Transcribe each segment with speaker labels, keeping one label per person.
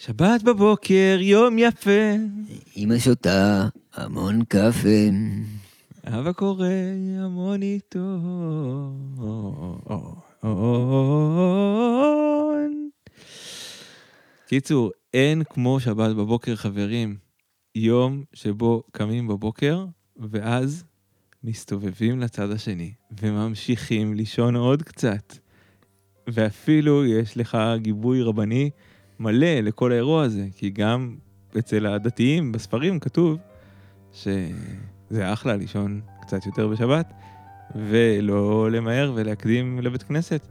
Speaker 1: שבת בבוקר, יום יפה,
Speaker 2: אמא שותה המון קפה.
Speaker 1: אבא קורא המון עיתון. קיצור, אין כמו שבת בבוקר, חברים. יום שבו קמים בבוקר, ואז מסתובבים לצד השני, וממשיכים לישון עוד קצת. ואפילו יש לך גיבוי רבני מלא לכל האירוע הזה, כי גם אצל הדתיים בספרים כתוב שזה אחלה לישון קצת יותר בשבת, ולא למהר ולהקדים לבית כנסת.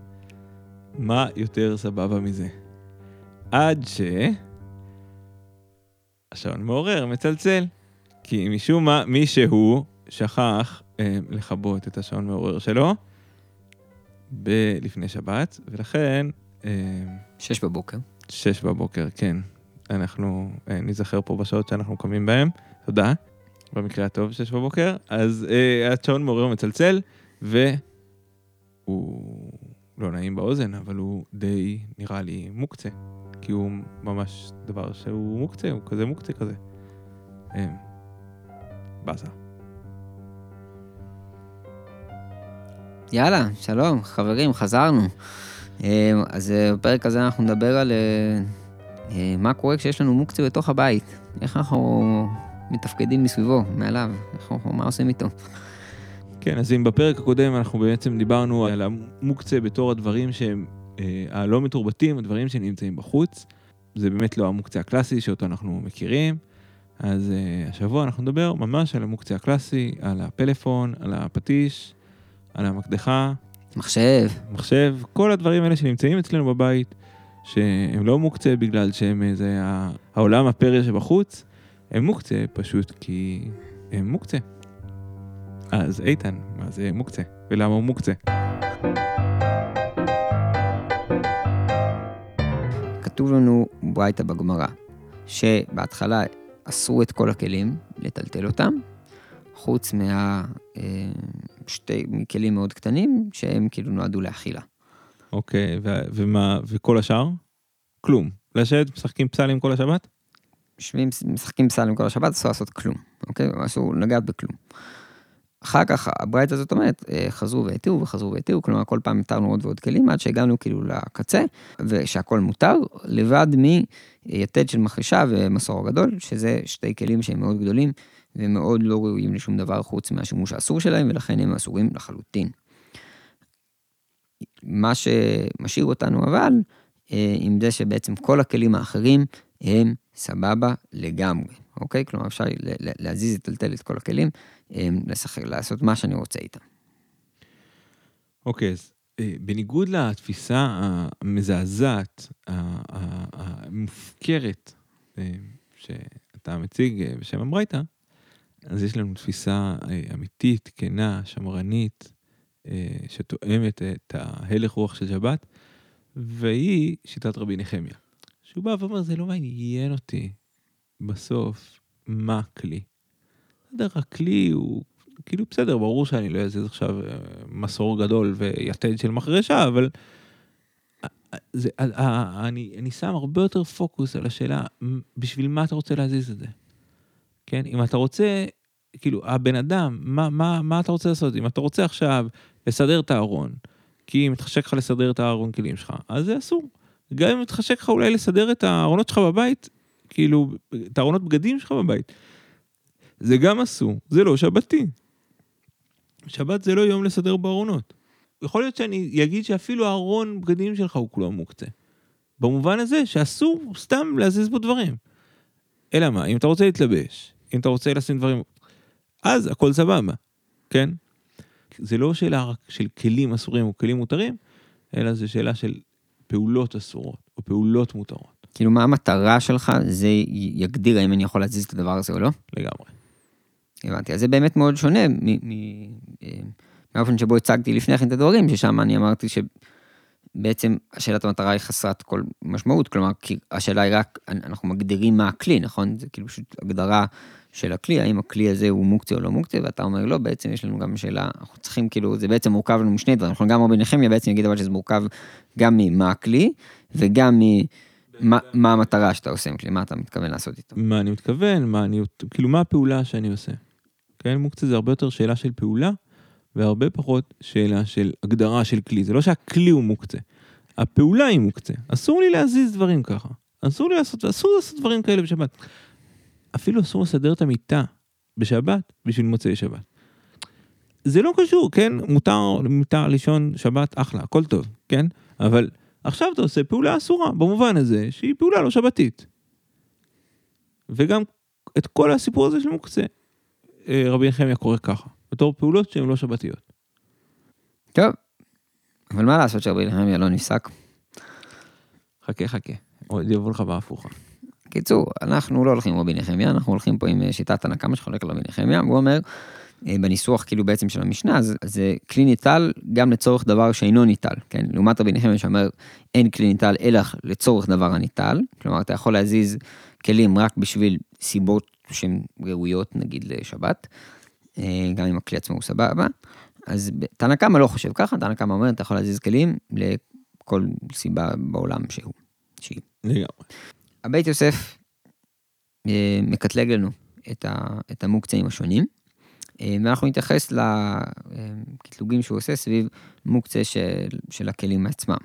Speaker 1: מה יותר סבבה מזה? עד ש... השעון מעורר, מצלצל. כי משום מה, מישהו שכח אה, לכבות את השעון מעורר שלו ב- לפני שבת, ולכן... אה,
Speaker 2: שש בבוקר.
Speaker 1: שש בבוקר, כן. אנחנו אה, ניזכר פה בשעות שאנחנו קמים בהן, תודה. במקרה הטוב, שש בבוקר. אז אה, השעון מעורר מצלצל, והוא לא נעים באוזן, אבל הוא די, נראה לי, מוקצה. כי הוא ממש דבר שהוא מוקצה, הוא כזה מוקצה כזה. אה, באסה.
Speaker 2: יאללה, שלום, חברים, חזרנו. אה, אז אה, בפרק הזה אנחנו נדבר על אה, אה, מה קורה כשיש לנו מוקצה בתוך הבית. איך אנחנו מתפקדים מסביבו, מעליו, איך אנחנו, מה עושים איתו.
Speaker 1: כן, אז אם בפרק הקודם אנחנו בעצם דיברנו על המוקצה בתור הדברים שהם הלא מתורבתים, הדברים שנמצאים בחוץ. זה באמת לא המוקצה הקלאסי שאותו אנחנו מכירים. אז אה, השבוע אנחנו נדבר ממש על המוקצה הקלאסי, על הפלאפון, על הפטיש, על המקדחה,
Speaker 2: מחשב,
Speaker 1: מחשב, כל הדברים האלה שנמצאים אצלנו בבית, שהם לא מוקצה בגלל שהם איזה ה- העולם הפרא שבחוץ, הם מוקצה פשוט כי הם מוקצה. אז איתן, מה זה מוקצה? ולמה הוא מוקצה?
Speaker 2: כתוב לנו ברייתא בגמרא, שבהתחלה אסרו את כל הכלים, לטלטל אותם, חוץ מה... אה, כלים מאוד קטנים, שהם כאילו נועדו לאכילה.
Speaker 1: אוקיי, ו- ומה, וכל השאר? כלום. לשבת, משחקים פסלים כל השבת?
Speaker 2: יושבים, משחקים פסלים כל השבת, אסור לעשות כלום, אוקיי? אסור לגעת בכלום. אחר כך הברייתא הזאת אומרת, אה, חזרו והתירו וחזרו והתירו, כלומר כל פעם התרנו עוד ועוד כלים עד שהגענו כאילו לקצה, ושהכל מותר, לבד מיתד של מחרישה ומסור הגדול, שזה שתי כלים שהם מאוד גדולים ומאוד לא ראויים לשום דבר חוץ מהשימוש האסור שלהם, ולכן הם אסורים לחלוטין. מה שמשאיר אותנו אבל, אה, עם זה שבעצם כל הכלים האחרים הם סבבה לגמרי, אוקיי? כלומר אפשר להזיז, לטלטל את כל הכלים, אה, לשחק, לעשות מה שאני רוצה איתם.
Speaker 1: אוקיי, אז אה, בניגוד לתפיסה המזעזעת, המופקרת, שאתה מציג בשם הברייתא, אז יש לנו תפיסה אה, אמיתית, כנה, שמרנית, אה, שתואמת את ההלך רוח של שבת, והיא שיטת רבי נחמיה. שהוא בא ואומר, זה לא מעניין אותי בסוף מה הכלי. בסדר, הכלי הוא, כאילו בסדר, ברור שאני לא אזיז עכשיו אה, מסור גדול ויתד של מחרשה, אבל זה, אני, אני שם הרבה יותר פוקוס על השאלה, בשביל מה אתה רוצה להזיז את זה? כן, אם אתה רוצה, כאילו, הבן אדם, מה, מה, מה אתה רוצה לעשות? אם אתה רוצה עכשיו לסדר את הארון, כי אם מתחשק לך לסדר את הארון כלים שלך, אז זה אסור. גם אם מתחשק לך אולי לסדר את הארונות שלך בבית, כאילו, את הארונות בגדים שלך בבית, זה גם אסור, זה לא שבתי. שבת זה לא יום לסדר בארונות. יכול להיות שאני אגיד שאפילו הארון בגדים שלך הוא כולו מוקצה. במובן הזה שאסור סתם להזיז בו דברים. אלא מה, אם אתה רוצה להתלבש, אם אתה רוצה לשים דברים, אז הכל סבבה, כן? זה לא שאלה רק של כלים אסורים או כלים מותרים, אלא זה שאלה של פעולות אסורות או פעולות מותרות,
Speaker 2: כאילו, מה המטרה שלך, זה יגדיר האם אני יכול להזיז את הדבר הזה או לא?
Speaker 1: לגמרי.
Speaker 2: הבנתי, אז זה באמת מאוד שונה אה, מהאופן שבו הצגתי לפני כן את הדברים, ששם אני אמרתי שבעצם שאלת המטרה היא חסרת כל משמעות, כלומר, כי השאלה היא רק, אנחנו מגדירים מה הכלי, נכון? זה כאילו פשוט הגדרה של הכלי, האם הכלי הזה הוא מוקצה או לא מוקצה, ואתה אומר לא, בעצם יש לנו גם שאלה, אנחנו צריכים כאילו, זה בעצם מורכב לנו משני דברים, אנחנו גם רבי נחמיה בעצם יגיד אבל שזה מורכב גם ממה הכלי, וגם מ... מה, מה המטרה שאתה עושה עם כלי, מה אתה מתכוון לעשות איתו.
Speaker 1: מה אני מתכוון, מה אני, כאילו מה הפעולה שאני עושה. כן, מוקצה זה הרבה יותר שאלה של פעולה, והרבה פחות שאלה של הגדרה של כלי. זה לא שהכלי הוא מוקצה, הפעולה היא מוקצה. אסור לי להזיז דברים ככה. אסור לי לעשות, אסור לעשות דברים כאלה בשבת. אפילו אסור לסדר את המיטה בשבת בשביל מוצאי שבת. זה לא קשור, כן? מותר, מותר לישון שבת, אחלה, הכל טוב, כן? אבל עכשיו אתה עושה פעולה אסורה, במובן הזה שהיא פעולה לא שבתית. וגם את כל הסיפור הזה של מוקצה, אה, רבי נחמיה קורא ככה, בתור פעולות שהן לא שבתיות.
Speaker 2: טוב, אבל מה לעשות שרבי נחמיה לא נפסק?
Speaker 1: חכה חכה, עוד יבוא לך בהפוכה.
Speaker 2: קיצור, אנחנו לא הולכים עם רבי נחמיה, אנחנו הולכים פה עם אה, שיטת הנקמה שחולק על רבי נחמיה, והוא אומר, אה, בניסוח כאילו בעצם של המשנה, אז זה כלי ניטל גם לצורך דבר שאינו ניטל, כן? לעומת רבי נחמיה שאומר, אין כלי ניטל אלא לצורך דבר הניטל, כלומר אתה יכול להזיז כלים רק בשביל סיבות שהן ראויות נגיד לשבת, אה, גם אם הכלי עצמו הוא סבבה. אז תנא קמא לא חושב ככה, תנא קמא אומר, אתה יכול להזיז כלים לכל סיבה בעולם שהוא. שהיא.
Speaker 1: לגמרי.
Speaker 2: הבית יוסף אה, מקטלג לנו את, ה, את המוקצים השונים, אה, ואנחנו נתייחס לקטלוגים שהוא עושה סביב מוקצה של, של הכלים עצמם,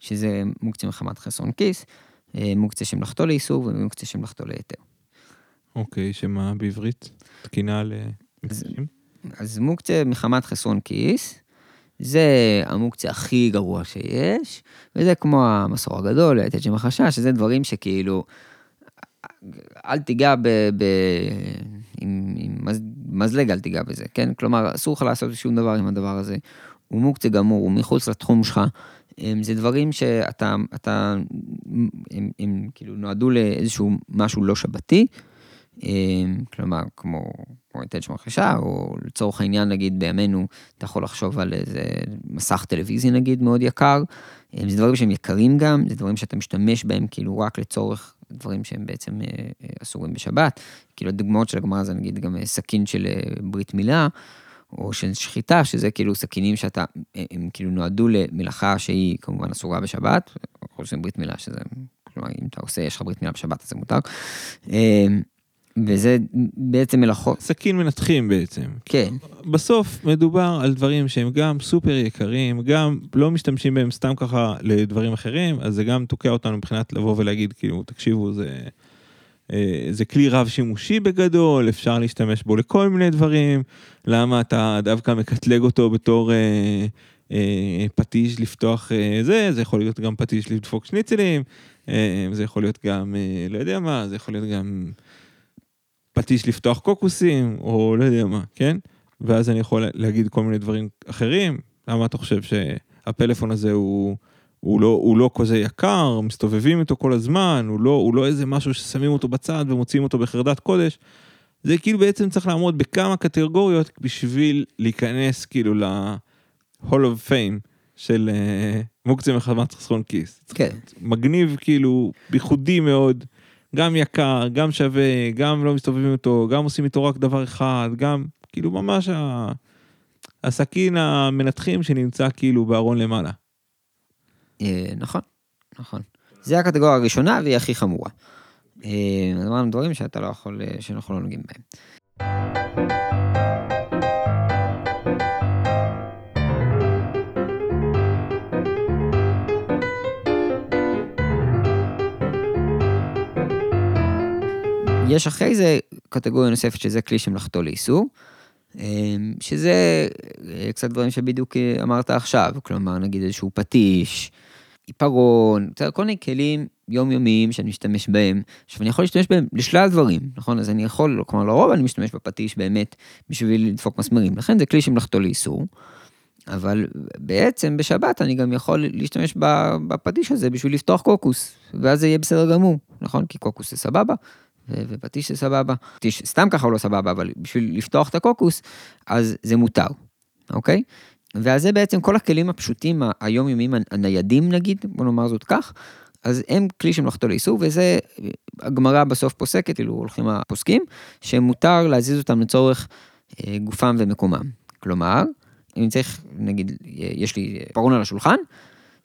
Speaker 2: שזה מוקצה מחמת חסרון כיס, אה, מוקצה שמלאכתו לאיסור ומוקצה שמלאכתו להיתר.
Speaker 1: אוקיי, שמה בעברית? תקינה למקצים?
Speaker 2: אז מוקצה מחמת חסרון כיס, זה המוקצה הכי גרוע שיש, וזה כמו המסור הגדול, היתד שם החשש, שזה דברים שכאילו, אל תיגע ב... ב עם, עם מז, מזלג אל תיגע בזה, כן? כלומר, אסור לך לעשות שום דבר עם הדבר הזה. הוא מוקצה גמור, הוא מחוץ לתחום שלך. זה דברים שאתה, אתה, הם, הם כאילו נועדו לאיזשהו משהו לא שבתי, כלומר, כמו כמו היטל של רכישה, או לצורך העניין, נגיד בימינו, אתה יכול לחשוב על איזה מסך טלוויזיה נגיד מאוד יקר. זה דברים שהם יקרים גם, זה דברים שאתה משתמש בהם כאילו רק לצורך דברים שהם בעצם אה, אה, אסורים בשבת. כאילו הדוגמאות של הגמרא זה נגיד גם אה, סכין של ברית מילה, או של שחיטה, שזה כאילו סכינים שאתה, הם כאילו נועדו למלאכה שהיא כמובן אסורה בשבת, או שזה ברית מילה, שזה, כלומר אם אתה עושה, יש לך ברית מילה בשבת אז זה מותר. וזה בעצם מלאכות.
Speaker 1: סכין מנתחים בעצם.
Speaker 2: כן.
Speaker 1: בסוף מדובר על דברים שהם גם סופר יקרים, גם לא משתמשים בהם סתם ככה לדברים אחרים, אז זה גם תוקע אותנו מבחינת לבוא ולהגיד, כאילו, תקשיבו, זה, אה, זה כלי רב שימושי בגדול, אפשר להשתמש בו לכל מיני דברים, למה אתה דווקא מקטלג אותו בתור... אה, אה, פטיש לפתוח אה, זה, זה יכול להיות גם פטיש לדפוק שניצלים, אה, זה יכול להיות גם, אה, לא יודע מה, זה יכול להיות גם פטיש לפתוח קוקוסים, או לא יודע מה, כן? ואז אני יכול להגיד כל מיני דברים אחרים. למה אתה חושב שהפלאפון הזה הוא, הוא, לא, הוא לא כזה יקר, מסתובבים איתו כל הזמן, הוא לא, הוא לא איזה משהו ששמים אותו בצד ומוציאים אותו בחרדת קודש. זה כאילו בעצם צריך לעמוד בכמה קטגוריות בשביל להיכנס כאילו ל-Hall of Fame של uh, מוקצה מחמת חסרון כיס.
Speaker 2: כן.
Speaker 1: מגניב כאילו, ייחודי מאוד. גם יקר, גם שווה, גם לא מסתובבים איתו, גם עושים איתו רק דבר אחד, גם כאילו ממש ה... הסכין המנתחים שנמצא כאילו בארון למעלה.
Speaker 2: אה, נכון, נכון. זה הקטגוריה הראשונה והיא הכי חמורה. אה, אמרנו דברים שאתה לא יכול, אה, שאנחנו לא נוגעים בהם. יש אחרי זה קטגוריה נוספת שזה כלי שמלאכתו לאיסור, אמ, שזה אה, קצת דברים שבדיוק אה, אמרת עכשיו, כלומר נגיד איזשהו פטיש, עיפרון, כל מיני כלים יומיומיים שאני משתמש בהם. עכשיו אני יכול להשתמש בהם לשלל דברים, נכון? אז אני יכול, כלומר לרוב אני משתמש בפטיש באמת בשביל לדפוק מסמרים, לכן זה כלי שמלאכתו לאיסור. אבל בעצם בשבת אני גם יכול להשתמש בפטיש הזה בשביל לפתוח קוקוס, ואז זה יהיה בסדר גמור, נכון? כי קוקוס זה סבבה, ופטיש זה סבבה. פטיש סתם ככה הוא לא סבבה, אבל בשביל לפתוח את הקוקוס, אז זה מותר, אוקיי? ואז זה בעצם כל הכלים הפשוטים היומיומיים הניידים נגיד, בוא נאמר זאת כך, אז הם כלי שמלאכתו לאיסור, וזה הגמרא בסוף פוסקת, כאילו הולכים הפוסקים, שמותר להזיז אותם לצורך אה, גופם ומקומם. כלומר, אם צריך, נגיד, יש לי פרון על השולחן,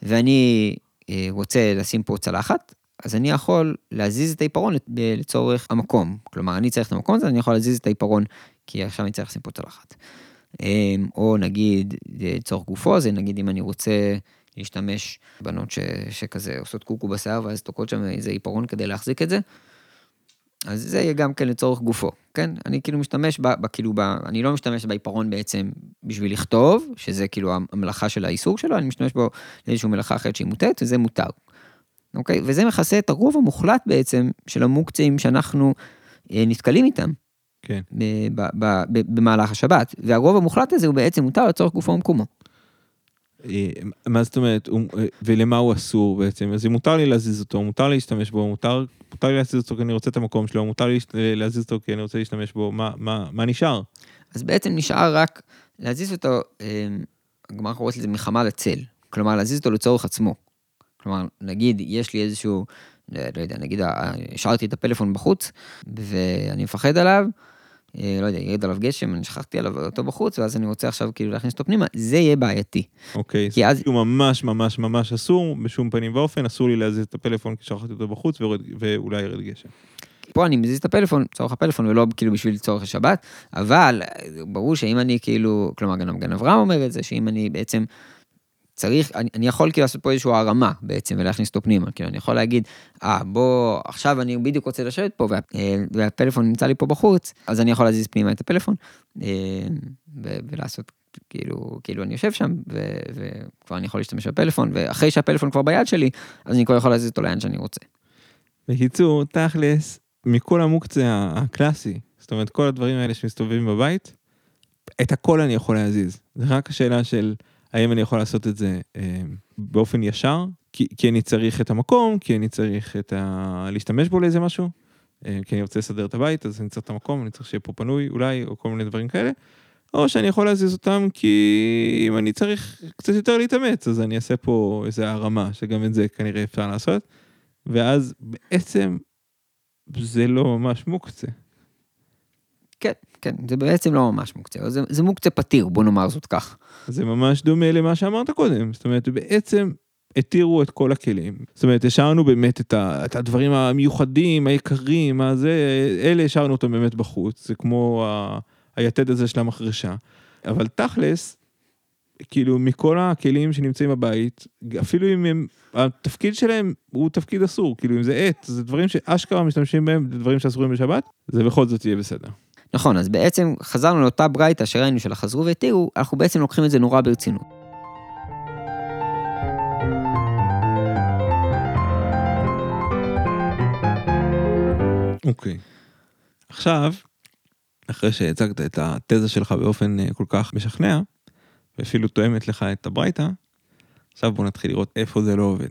Speaker 2: ואני אה, רוצה לשים פה צלחת, אז אני יכול להזיז את העיפרון לצורך המקום. כלומר, אני צריך את המקום הזה, אני יכול להזיז את העיפרון, כי עכשיו אני צריך לשים פה צלחת. אמ, או נגיד, לצורך גופו, זה נגיד אם אני רוצה להשתמש בנות ש, שכזה עושות קוקו בשיער, ואז תוקעות שם איזה עיפרון כדי להחזיק את זה. אז זה יהיה גם כן לצורך גופו, כן? אני כאילו משתמש ב, ב, כאילו ב... אני לא משתמש בעיפרון בעצם בשביל לכתוב, שזה כאילו המלאכה של האיסור שלו, אני משתמש בו לאיזושהי מלאכה אחרת שהיא מוטעת, וזה מותר. אוקיי? וזה מכסה את הרוב המוחלט בעצם של המוקצים שאנחנו אה, נתקלים איתם.
Speaker 1: כן.
Speaker 2: ב, ב, ב, במהלך השבת, והרוב המוחלט הזה הוא בעצם מותר לצורך גופו ומקומו.
Speaker 1: אה, מה זאת אומרת, אה, ולמה הוא אסור בעצם? אז אם מותר לי להזיז אותו, מותר לי להשתמש בו, מותר, מותר לי להזיז אותו כי אני רוצה את המקום שלו, מותר לי להזיז אותו כי אני רוצה להשתמש בו, מה, מה, מה נשאר?
Speaker 2: אז בעצם נשאר רק להזיז אותו, הגמרא קוראת לזה מחמה לצל, כלומר להזיז אותו לצורך עצמו. כלומר, נגיד, יש לי איזשהו, לא יודע, נגיד, השארתי את הפלאפון בחוץ, ואני מפחד עליו, אה, לא יודע, ירד עליו גשם, אני שכחתי עליו אותו בחוץ, ואז אני רוצה עכשיו כאילו להכניס אותו פנימה, זה יהיה בעייתי.
Speaker 1: אוקיי, כי אז... הוא ממש ממש ממש אסור, בשום פנים ואופן, אסור לי להזיז את הפלאפון כי שכחתי אותו בחוץ, ויורד, ואולי ירד גשם.
Speaker 2: פה אני מזיז את הפלאפון, צורך הפלאפון, ולא כאילו בשביל צורך השבת, אבל ברור שאם אני כאילו, כלומר גם אברהם אומר את זה, שאם אני בעצם צריך, אני, אני יכול כאילו לעשות פה איזושהי הרמה בעצם ולהכניס אותו פנימה, כאילו אני יכול להגיד, אה בוא, עכשיו אני בדיוק רוצה לשבת פה וה, אה, והפלאפון נמצא לי פה בחוץ, אז אני יכול להזיז פנימה את הפלאפון אה, ו, ולעשות כאילו, כאילו אני יושב שם ו, וכבר אני יכול להשתמש בפלאפון, ואחרי שהפלאפון כבר ביד שלי, אז אני כבר יכול להזיז אותו לאן שאני רוצה.
Speaker 1: בקיצור, תכלס, מכל המוקצה הקלאסי, זאת אומרת כל הדברים האלה שמסתובבים בבית, את הכל אני יכול להזיז. זה רק השאלה של... האם אני יכול לעשות את זה אה, באופן ישר, כי, כי אני צריך את המקום, כי אני צריך את ה... להשתמש בו לאיזה משהו, אה, כי אני רוצה לסדר את הבית, אז אני צריך את המקום, אני צריך שיהיה פה פנוי אולי, או כל מיני דברים כאלה, או שאני יכול להזיז אותם כי אם אני צריך קצת יותר להתאמץ, אז אני אעשה פה איזה הרמה, שגם את זה כנראה אפשר לעשות, ואז בעצם זה לא ממש מוקצה.
Speaker 2: כן, כן, זה בעצם לא ממש מוקצה, זה, זה מוקצה פתיר, בוא נאמר זאת כך.
Speaker 1: זה ממש דומה למה שאמרת קודם, זאת אומרת, בעצם התירו את כל הכלים. זאת אומרת, השארנו באמת את, ה, את הדברים המיוחדים, היקרים, הזה, אלה השארנו אותם באמת בחוץ, זה כמו ה, היתד הזה של המחרשה. אבל תכלס, כאילו, מכל הכלים שנמצאים בבית, אפילו אם הם, התפקיד שלהם הוא תפקיד אסור, כאילו, אם זה עט, זה דברים שאשכרה משתמשים בהם, זה דברים שאסורים בשבת, זה בכל זאת יהיה בסדר.
Speaker 2: נכון, אז בעצם חזרנו לאותה ברייתא שראינו של החזרו והתירו, אנחנו בעצם לוקחים את זה נורא ברצינות.
Speaker 1: אוקיי. Okay. עכשיו, אחרי שהצגת את התזה שלך באופן אה, כל כך משכנע, ואפילו תואמת לך את הברייתא, עכשיו בוא נתחיל לראות איפה זה לא עובד.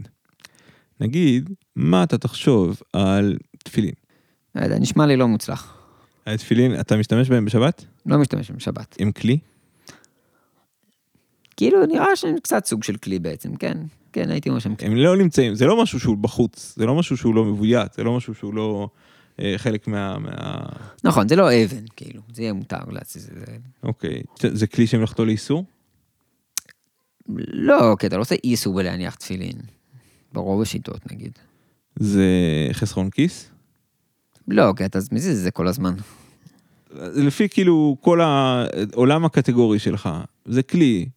Speaker 1: נגיד, מה אתה תחשוב על תפילין?
Speaker 2: לא יודע, נשמע לי לא מוצלח.
Speaker 1: התפילין, אתה משתמש בהם בשבת?
Speaker 2: לא משתמש בהם בשבת.
Speaker 1: עם כלי?
Speaker 2: כאילו נראה שהם קצת סוג של כלי בעצם, כן. כן, הייתי אומר שהם
Speaker 1: כלי. הם לא נמצאים, זה לא משהו שהוא בחוץ, זה לא משהו שהוא לא מבוית, זה לא משהו שהוא לא אה, חלק מה, מה...
Speaker 2: נכון, זה לא אבן, כאילו, זה יהיה מותר להציז את זה.
Speaker 1: אוקיי, זה כלי שמלאכתו לאיסור?
Speaker 2: לא, כי אתה לא עושה איסור בלהניח תפילין. ברוב השיטות נגיד.
Speaker 1: זה חסרון כיס?
Speaker 2: לא, כי אתה מזיז את זה כל הזמן.
Speaker 1: לפי כאילו כל העולם הקטגורי שלך, זה כלי,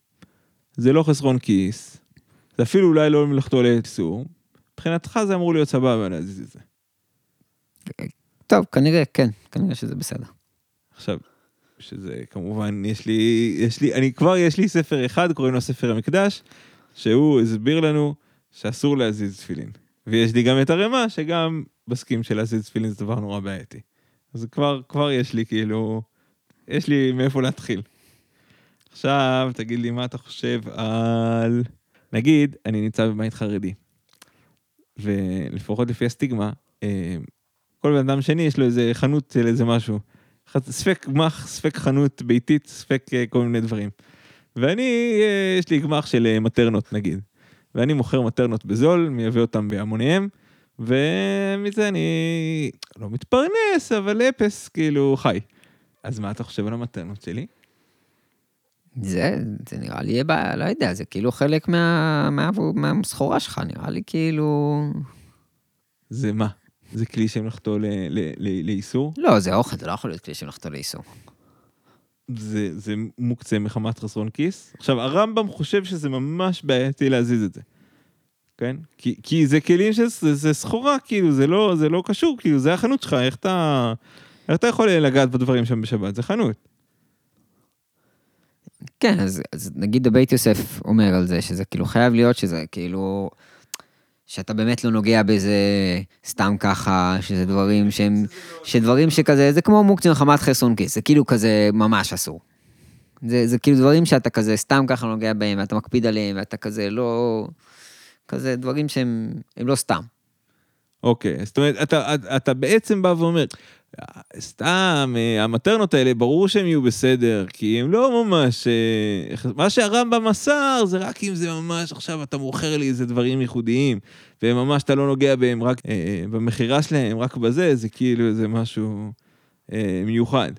Speaker 1: זה לא חסרון כיס, זה אפילו אולי לא מלאכתו לאיסור, מבחינתך זה אמור להיות סבבה להזיז את זה.
Speaker 2: טוב, כנראה כן, כנראה שזה בסדר.
Speaker 1: עכשיו, שזה כמובן, יש לי, יש לי, אני כבר, יש לי ספר אחד, קוראים לו ספר המקדש, שהוא הסביר לנו שאסור להזיז תפילין. ויש לי גם את הרמה, שגם מסכים שלהזיז תפילין זה דבר נורא בעייתי. אז כבר, כבר יש לי כאילו, יש לי מאיפה להתחיל. עכשיו, תגיד לי מה אתה חושב על... נגיד, אני נמצא בבית חרדי, ולפחות לפי הסטיגמה, אה, כל בן אדם שני יש לו איזה חנות של איזה משהו. ספק גמח, ספק חנות ביתית, ספק אה, כל מיני דברים. ואני, אה, יש לי גמח של מטרנות נגיד. ואני מוכר מטרנות בזול, מייבא אותם בהמוניהם, ומזה אני לא מתפרנס, אבל אפס, כאילו, חי. אז מה אתה חושב על המתנות שלי?
Speaker 2: זה, זה נראה לי, בא, לא יודע, זה כאילו חלק מה, מה, מהסחורה שלך, נראה לי כאילו...
Speaker 1: זה מה? זה כלי שמלאכתו ל- ל- ל- לאיסור?
Speaker 2: לא, זה אוכל, זה לא יכול להיות כלי שמלאכתו לאיסור.
Speaker 1: זה, זה מוקצה מחמת חסרון כיס. עכשיו, הרמב"ם חושב שזה ממש בעייתי להזיז את זה. כן? כי, כי זה כלים שזה זה סחורה, כאילו, זה לא, זה לא קשור, כאילו, זה החנות שלך, איך אתה, איך אתה יכול לגעת בדברים שם בשבת? זה חנות.
Speaker 2: כן, אז, אז נגיד הבית יוסף אומר על זה, שזה כאילו חייב להיות שזה כאילו, שאתה באמת לא נוגע בזה סתם ככה, שזה דברים שהם, שדברים שכזה, זה כמו מוקצה מחמת כיס, זה כאילו כזה ממש אסור. זה, זה כאילו דברים שאתה כזה סתם ככה נוגע בהם, ואתה מקפיד עליהם, ואתה כזה לא... כזה דברים שהם הם לא סתם.
Speaker 1: אוקיי, זאת אומרת, אתה, אתה, אתה בעצם בא ואומר, סתם, אה, המטרנות האלה, ברור שהם יהיו בסדר, כי הם לא ממש... אה, מה שהרמב"ם מסר זה רק אם זה ממש עכשיו אתה מוכר לי איזה דברים ייחודיים, וממש אתה לא נוגע בהם רק אה, אה, במכירה שלהם, רק בזה, זה כאילו איזה משהו אה, מיוחד.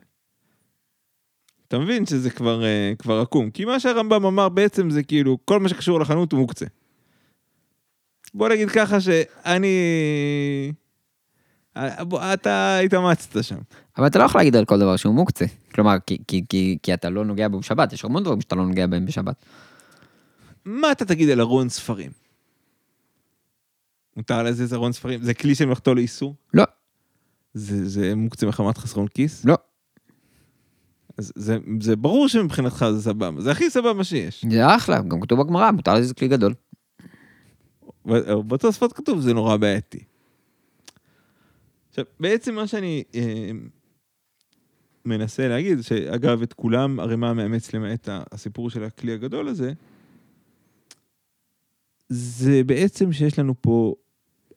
Speaker 1: אתה מבין שזה כבר, אה, כבר עקום, כי מה שהרמב"ם אמר בעצם זה כאילו, כל מה שקשור לחנות הוא מוקצה. בוא נגיד ככה שאני... אתה התאמצת שם.
Speaker 2: אבל אתה לא יכול להגיד על כל דבר שהוא מוקצה. כלומר, כי, כי, כי, כי אתה לא נוגע בו בשבת, יש המון דברים שאתה לא נוגע בהם בשבת.
Speaker 1: מה אתה תגיד על ארון ספרים? מותר להזיז ארון ספרים? זה כלי של מלאכתו לאיסור?
Speaker 2: לא.
Speaker 1: זה, זה מוקצה מחמת חסרון כיס?
Speaker 2: לא.
Speaker 1: אז זה, זה ברור שמבחינתך זה סבבה, זה הכי סבבה שיש.
Speaker 2: זה אחלה, גם כתוב בגמרא, מותר לזה כלי גדול.
Speaker 1: בתוספות כתוב זה נורא בעייתי. עכשיו, בעצם מה שאני אה, מנסה להגיד, שאגב, את כולם ערימה מאמץ למעט הסיפור של הכלי הגדול הזה, זה בעצם שיש לנו פה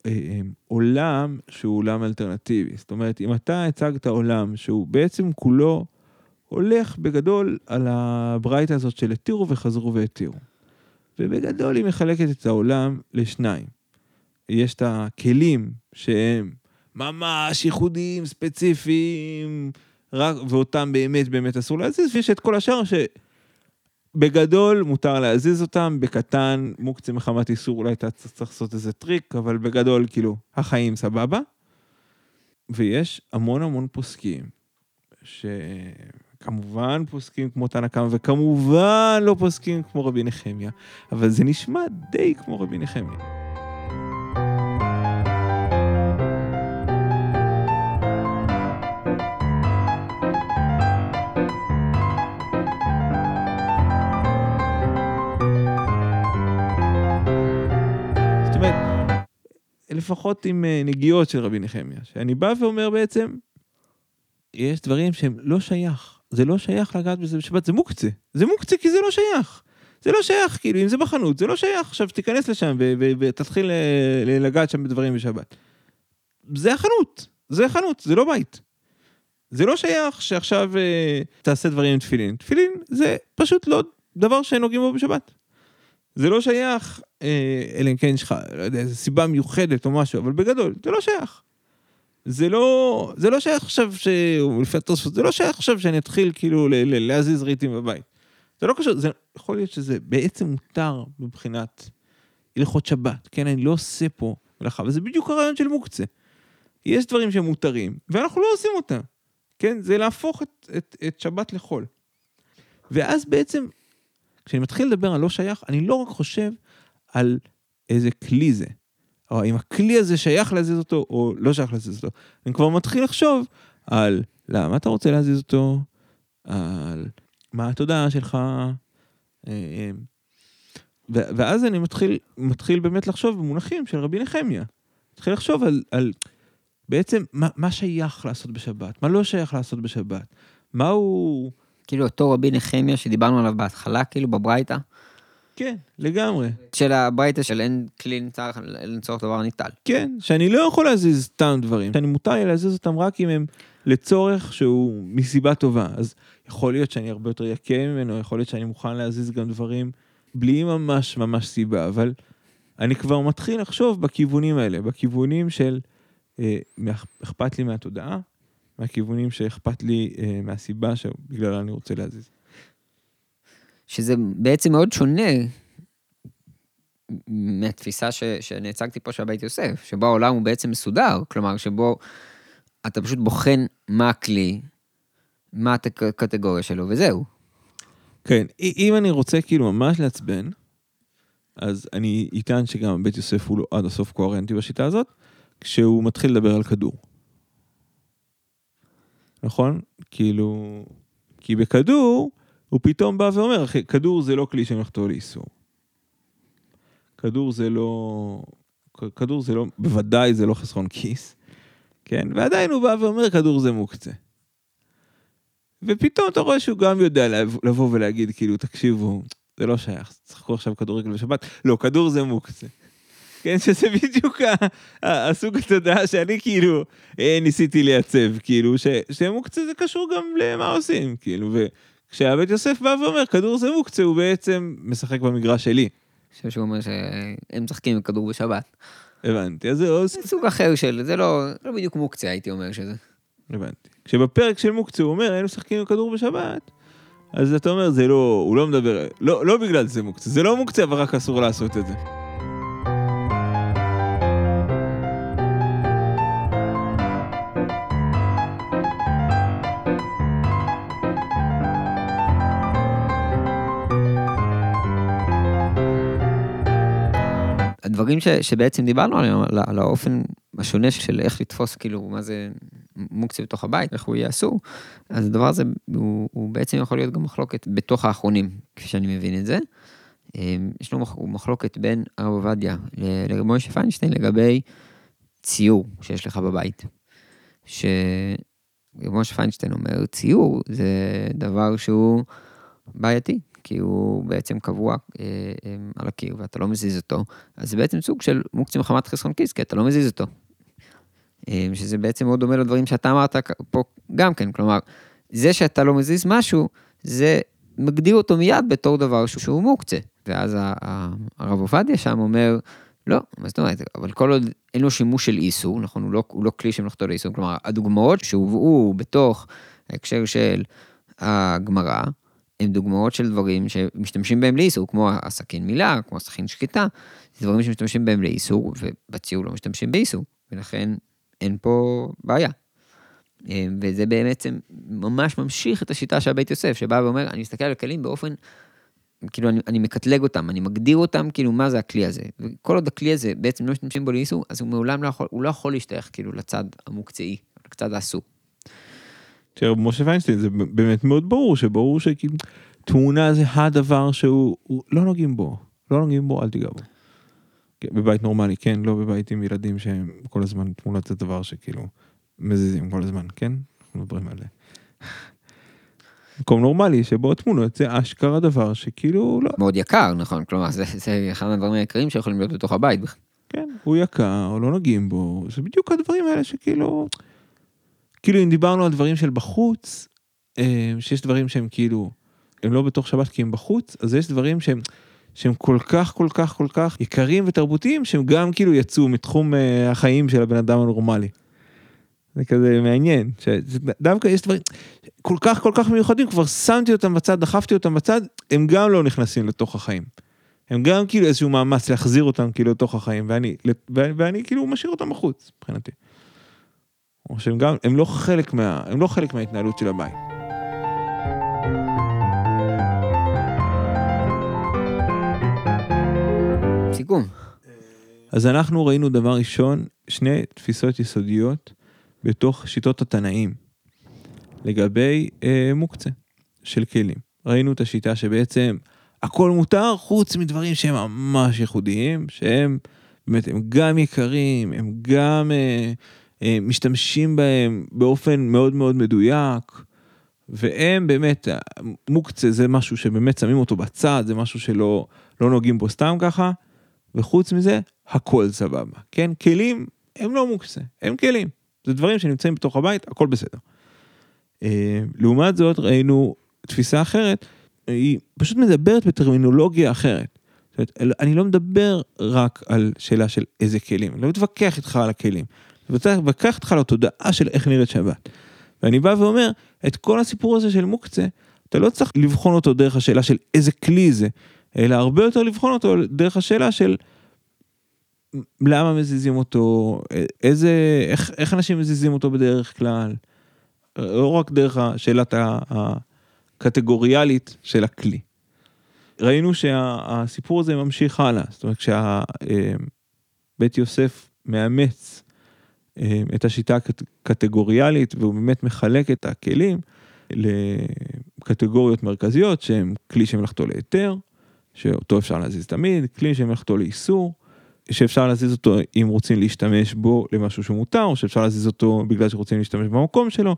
Speaker 1: אה, עולם שהוא עולם אלטרנטיבי. זאת אומרת, אם אתה הצגת עולם שהוא בעצם כולו הולך בגדול על הברייתא הזאת של התירו וחזרו והתירו. ובגדול היא מחלקת את העולם לשניים. יש את הכלים שהם ממש ייחודיים, ספציפיים, רק, ואותם באמת באמת אסור להזיז, ויש את כל השאר שבגדול מותר להזיז אותם, בקטן מוקצה מחמת איסור, אולי אתה צריך לעשות איזה טריק, אבל בגדול כאילו החיים סבבה. ויש המון המון פוסקים, שכמובן פוסקים כמו תנא קמא, וכמובן לא פוסקים כמו רבי נחמיה, אבל זה נשמע די כמו רבי נחמיה. לפחות עם אה, נגיעות של רבי נחמיה, שאני בא ואומר בעצם, יש דברים שהם לא שייך, זה לא שייך לגעת בזה בשבת, זה מוקצה, זה מוקצה כי זה לא שייך. זה לא שייך, כאילו, אם זה בחנות, זה לא שייך. עכשיו תיכנס לשם ותתחיל אה, לגעת שם בדברים בשבת. זה החנות, זה החנות, זה לא בית. זה לא שייך שעכשיו אה, תעשה דברים עם תפילין. תפילין זה פשוט לא דבר שנוגעים בו בשבת. זה לא שייך, אה, אלא אם כן יש לך, לא יודע, סיבה מיוחדת או משהו, אבל בגדול, זה לא שייך. זה לא, זה לא שייך עכשיו, ש... לפי התוספות, זה לא שייך עכשיו שאני אתחיל כאילו להזיז רהיטים בבית. זה לא קשור, זה יכול להיות שזה בעצם מותר מבחינת הלכות שבת, כן? אני לא עושה פה מלאכה, וזה בדיוק הרעיון של מוקצה. יש דברים שהם מותרים, ואנחנו לא עושים אותם, כן? זה להפוך את, את, את שבת לחול. ואז בעצם, כשאני מתחיל לדבר על לא שייך, אני לא רק חושב על איזה כלי זה, או אם הכלי הזה שייך להזיז אותו, או לא שייך להזיז אותו. אני כבר מתחיל לחשוב על למה אתה רוצה להזיז אותו, על מה התודעה שלך, אה, ו- ואז אני מתחיל, מתחיל באמת לחשוב במונחים של רבי נחמיה. מתחיל לחשוב על, על בעצם מה, מה שייך לעשות בשבת, מה לא שייך לעשות בשבת, מה הוא...
Speaker 2: כאילו אותו רבי נחמיה שדיברנו עליו בהתחלה, כאילו בברייתא,
Speaker 1: כן, לגמרי.
Speaker 2: של הברייתא של אין כלי ניצל, אין צורך דבר ניטל.
Speaker 1: כן, שאני לא יכול להזיז סתם דברים, שאני מותר לי להזיז אותם רק אם הם לצורך שהוא מסיבה טובה. אז יכול להיות שאני הרבה יותר יקה ממנו, יכול להיות שאני מוכן להזיז גם דברים בלי ממש ממש סיבה, אבל אני כבר מתחיל לחשוב בכיוונים האלה, בכיוונים של אה, אכפת לי מהתודעה, מהכיוונים שאכפת לי אה, מהסיבה שבגללה אני רוצה להזיז.
Speaker 2: שזה בעצם מאוד שונה מהתפיסה ש, שאני הצגתי פה של הבית יוסף, שבו העולם הוא בעצם מסודר, כלומר, שבו אתה פשוט בוחן מה הכלי, מה הקטגוריה שלו, וזהו.
Speaker 1: כן, אם אני רוצה כאילו ממש לעצבן, אז אני אטען שגם בית יוסף הוא לא עד הסוף קוהרנטי בשיטה הזאת, כשהוא מתחיל לדבר על כדור. נכון? כאילו, כי בכדור, הוא פתאום בא ואומר, אחי, כדור זה לא כלי שמלאכתו לאיסור. כדור זה לא... כדור זה לא, בוודאי זה לא חסרון כיס, כן? ועדיין הוא בא ואומר, כדור זה מוקצה. ופתאום אתה רואה שהוא גם יודע לבוא ולהגיד, כאילו, תקשיבו, זה לא שייך, תשחקו עכשיו כדורגל בשבת. לא, כדור זה מוקצה. כן, שזה בדיוק הסוג התודעה שאני כאילו אה, ניסיתי לייצב, כאילו, שמוקצה זה קשור גם למה עושים, כאילו, וכשהבית יוסף בא ואומר, כדור זה מוקצה, הוא בעצם משחק במגרש שלי.
Speaker 2: אני חושב שהוא אומר שהם משחקים עם כדור בשבת.
Speaker 1: הבנתי, אז זה
Speaker 2: סוג אחר של, זה לא, לא בדיוק מוקצה, הייתי אומר שזה.
Speaker 1: הבנתי. כשבפרק של מוקצה הוא אומר, היינו משחקים עם כדור בשבת, אז אתה אומר, זה לא, הוא לא מדבר, לא, לא בגלל זה מוקצה, זה לא מוקצה, אבל רק אסור לעשות את זה.
Speaker 2: הדברים ש, שבעצם דיברנו עליהם, על, על האופן השונה של איך לתפוס, כאילו, מה זה מוקצה בתוך הבית, איך הוא יהיה אסור, אז הדבר הזה, הוא, הוא בעצם יכול להיות גם מחלוקת בתוך האחרונים, כפי שאני מבין את זה. אמ, יש לו מחלוקת בין הרב עובדיה לרב מוישה פיינשטיין לגבי ציור שיש לך בבית. שרב מוישה פיינשטיין אומר, ציור זה דבר שהוא בעייתי, כי הוא בעצם קבוע אה, אה, על הקיר ואתה לא מזיז אותו, אז זה בעצם סוג של מוקצה מחמת חסרון כיס, כי אתה לא מזיז אותו. אה, שזה בעצם מאוד דומה לדברים שאתה אמרת פה גם כן, כלומר, זה שאתה לא מזיז משהו, זה מגדיר אותו מיד בתור דבר שהוא מוקצה. ואז הרב עובדיה שם אומר, לא, מה זאת אומרת, אבל כל עוד אין לו שימוש של איסור, נכון, הוא לא, הוא לא כלי שמלאכתו לאיסור, כלומר, הדוגמאות שהובאו בתוך ההקשר של הגמרא, הם דוגמאות של דברים שמשתמשים בהם לאיסור, כמו הסכין מילה, כמו הסכין שקטה, זה דברים שמשתמשים בהם לאיסור, ובציור לא משתמשים באיסור, ולכן אין פה בעיה. אה, וזה בעצם ממש ממשיך את השיטה של בית יוסף, שבא ואומר, אני מסתכל על הכלים באופן, כאילו אני, אני מקטלג אותם, אני מגדיר אותם, כאילו מה זה הכלי הזה. וכל עוד הכלי הזה בעצם לא משתמשים בו לאיסור, אז הוא מעולם לא יכול, הוא לא יכול להשתייך כאילו לצד המוקצעי, לצד האסור.
Speaker 1: תראה, משה ויינשטיין זה באמת מאוד ברור, שברור שכאילו תמונה זה הדבר שהוא, לא נוגעים בו, לא נוגעים בו, אל תיגע בו. כן, בבית נורמלי, כן, לא בבית עם ילדים שהם כל הזמן, תמונת זה דבר שכאילו מזיזים כל הזמן, כן? אנחנו מדברים על זה. מקום נורמלי שבו התמונות זה אשכרה דבר שכאילו לא.
Speaker 2: מאוד יקר, נכון, כלומר זה, זה אחד הדברים היקרים שיכולים להיות בתוך הבית.
Speaker 1: כן, הוא יקר, לא נוגעים בו, זה בדיוק הדברים האלה שכאילו... כאילו אם דיברנו על דברים של בחוץ, אה, שיש דברים שהם כאילו, הם לא בתוך שבת כי הם בחוץ, אז יש דברים שהם, שהם כל כך כל כך כל כך יקרים ותרבותיים, שהם גם כאילו יצאו מתחום אה, החיים של הבן אדם הנורמלי. זה כזה מעניין, שדווקא יש דברים כל כך כל כך מיוחדים, כבר שמתי אותם בצד, דחפתי אותם בצד, הם גם לא נכנסים לתוך החיים. הם גם כאילו איזשהו מאמץ להחזיר אותם כאילו לתוך החיים, ואני, ואני, ואני כאילו משאיר אותם בחוץ, מבחינתי. או שהם גם, הם לא חלק מה, הם לא חלק מההתנהלות של הבית.
Speaker 2: סיכום.
Speaker 1: אז אנחנו ראינו דבר ראשון, שני תפיסות יסודיות בתוך שיטות התנאים לגבי אה, מוקצה של כלים. ראינו את השיטה שבעצם הכל מותר חוץ מדברים שהם ממש ייחודיים, שהם באמת, הם גם יקרים, הם גם אה, משתמשים בהם באופן מאוד מאוד מדויק, והם באמת, מוקצה זה משהו שבאמת שמים אותו בצד, זה משהו שלא לא נוגעים בו סתם ככה, וחוץ מזה, הכל סבבה. כן, כלים הם לא מוקצה, הם כלים. זה דברים שנמצאים בתוך הבית, הכל בסדר. אה, לעומת זאת, ראינו תפיסה אחרת, היא פשוט מדברת בטרמינולוגיה אחרת. זאת אומרת, אני לא מדבר רק על שאלה של איזה כלים, אני לא מתווכח איתך על הכלים. ולקח אותך לתודעה של איך נראית שבת. ואני בא ואומר, את כל הסיפור הזה של מוקצה, אתה לא צריך לבחון אותו דרך השאלה של איזה כלי זה, אלא הרבה יותר לבחון אותו דרך השאלה של למה מזיזים אותו, איזה, איך, איך אנשים מזיזים אותו בדרך כלל, לא רק דרך השאלת הקטגוריאלית של הכלי. ראינו שהסיפור הזה ממשיך הלאה, זאת אומרת כשבית יוסף מאמץ את השיטה הקטגוריאלית והוא באמת מחלק את הכלים לקטגוריות מרכזיות שהם כלי שמלאכתו להיתר, שאותו אפשר להזיז תמיד, כלי שמלאכתו לאיסור, שאפשר להזיז אותו אם רוצים להשתמש בו למשהו שמותר, או שאפשר להזיז אותו בגלל שרוצים להשתמש במקום שלו,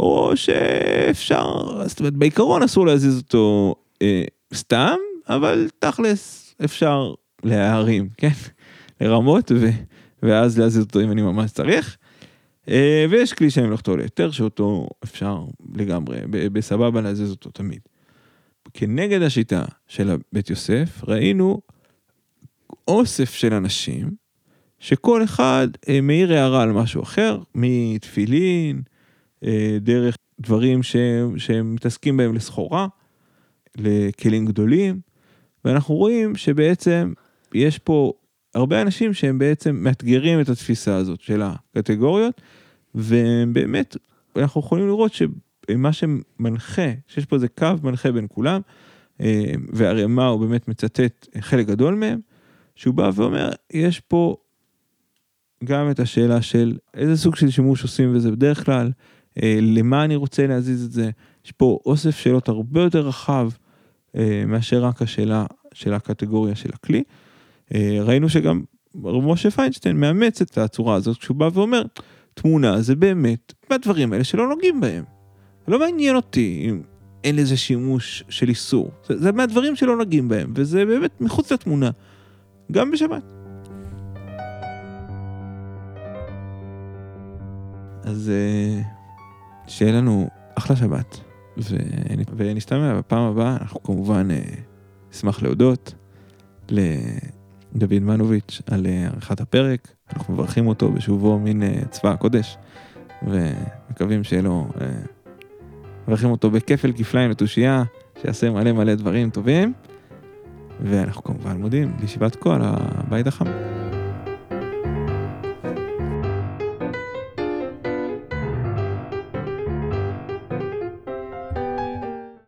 Speaker 1: או שאפשר, זאת אומרת בעיקרון אסור להזיז אותו אה, סתם, אבל תכלס אפשר להערים, כן? לרמות ו, ואז להזיז אותו אם אני ממש צריך. אה, ויש כלי שמלאכתו להיתר שאותו אפשר לגמרי, בסבבה להזיז אותו תמיד. כנגד השיטה של בית יוסף ראינו אוסף של אנשים שכל אחד אה, מעיר הערה על משהו אחר, מתפילין, אה, דרך דברים שהם, שהם מתעסקים בהם לסחורה, לכלים גדולים, ואנחנו רואים שבעצם יש פה הרבה אנשים שהם בעצם מאתגרים את התפיסה הזאת של הקטגוריות, והם באמת, אנחנו יכולים לראות שמה שמנחה, שיש פה איזה קו מנחה בין כולם, אה, והרי מה הוא באמת מצטט חלק גדול מהם, שהוא בא ואומר, יש פה גם את השאלה של איזה סוג של שימוש עושים בזה בדרך כלל, אה, למה אני רוצה להזיז את זה, יש פה אוסף שאלות הרבה יותר רחב אה, מאשר רק השאלה של הקטגוריה של הכלי. אה, ראינו שגם משה פיינשטיין מאמץ את הצורה הזאת כשהוא בא ואומר, תמונה זה באמת מהדברים האלה שלא נוגעים בהם. לא מעניין אותי אם אין לזה שימוש של איסור, זה, זה מהדברים שלא נוגעים בהם, וזה באמת מחוץ לתמונה, גם בשבת. אז שיהיה לנו אחלה שבת, ונשתמע בפעם הבאה, אנחנו כמובן נשמח להודות לדוד מנוביץ' על עריכת הפרק, אנחנו מברכים אותו בשובו מן צבא הקודש, ומקווים שיהיה לו, מברכים אותו בכפל כפליים לתושייה, שיעשה מלא מלא דברים טובים, ואנחנו כמובן מודים לישיבת כל הבית החם.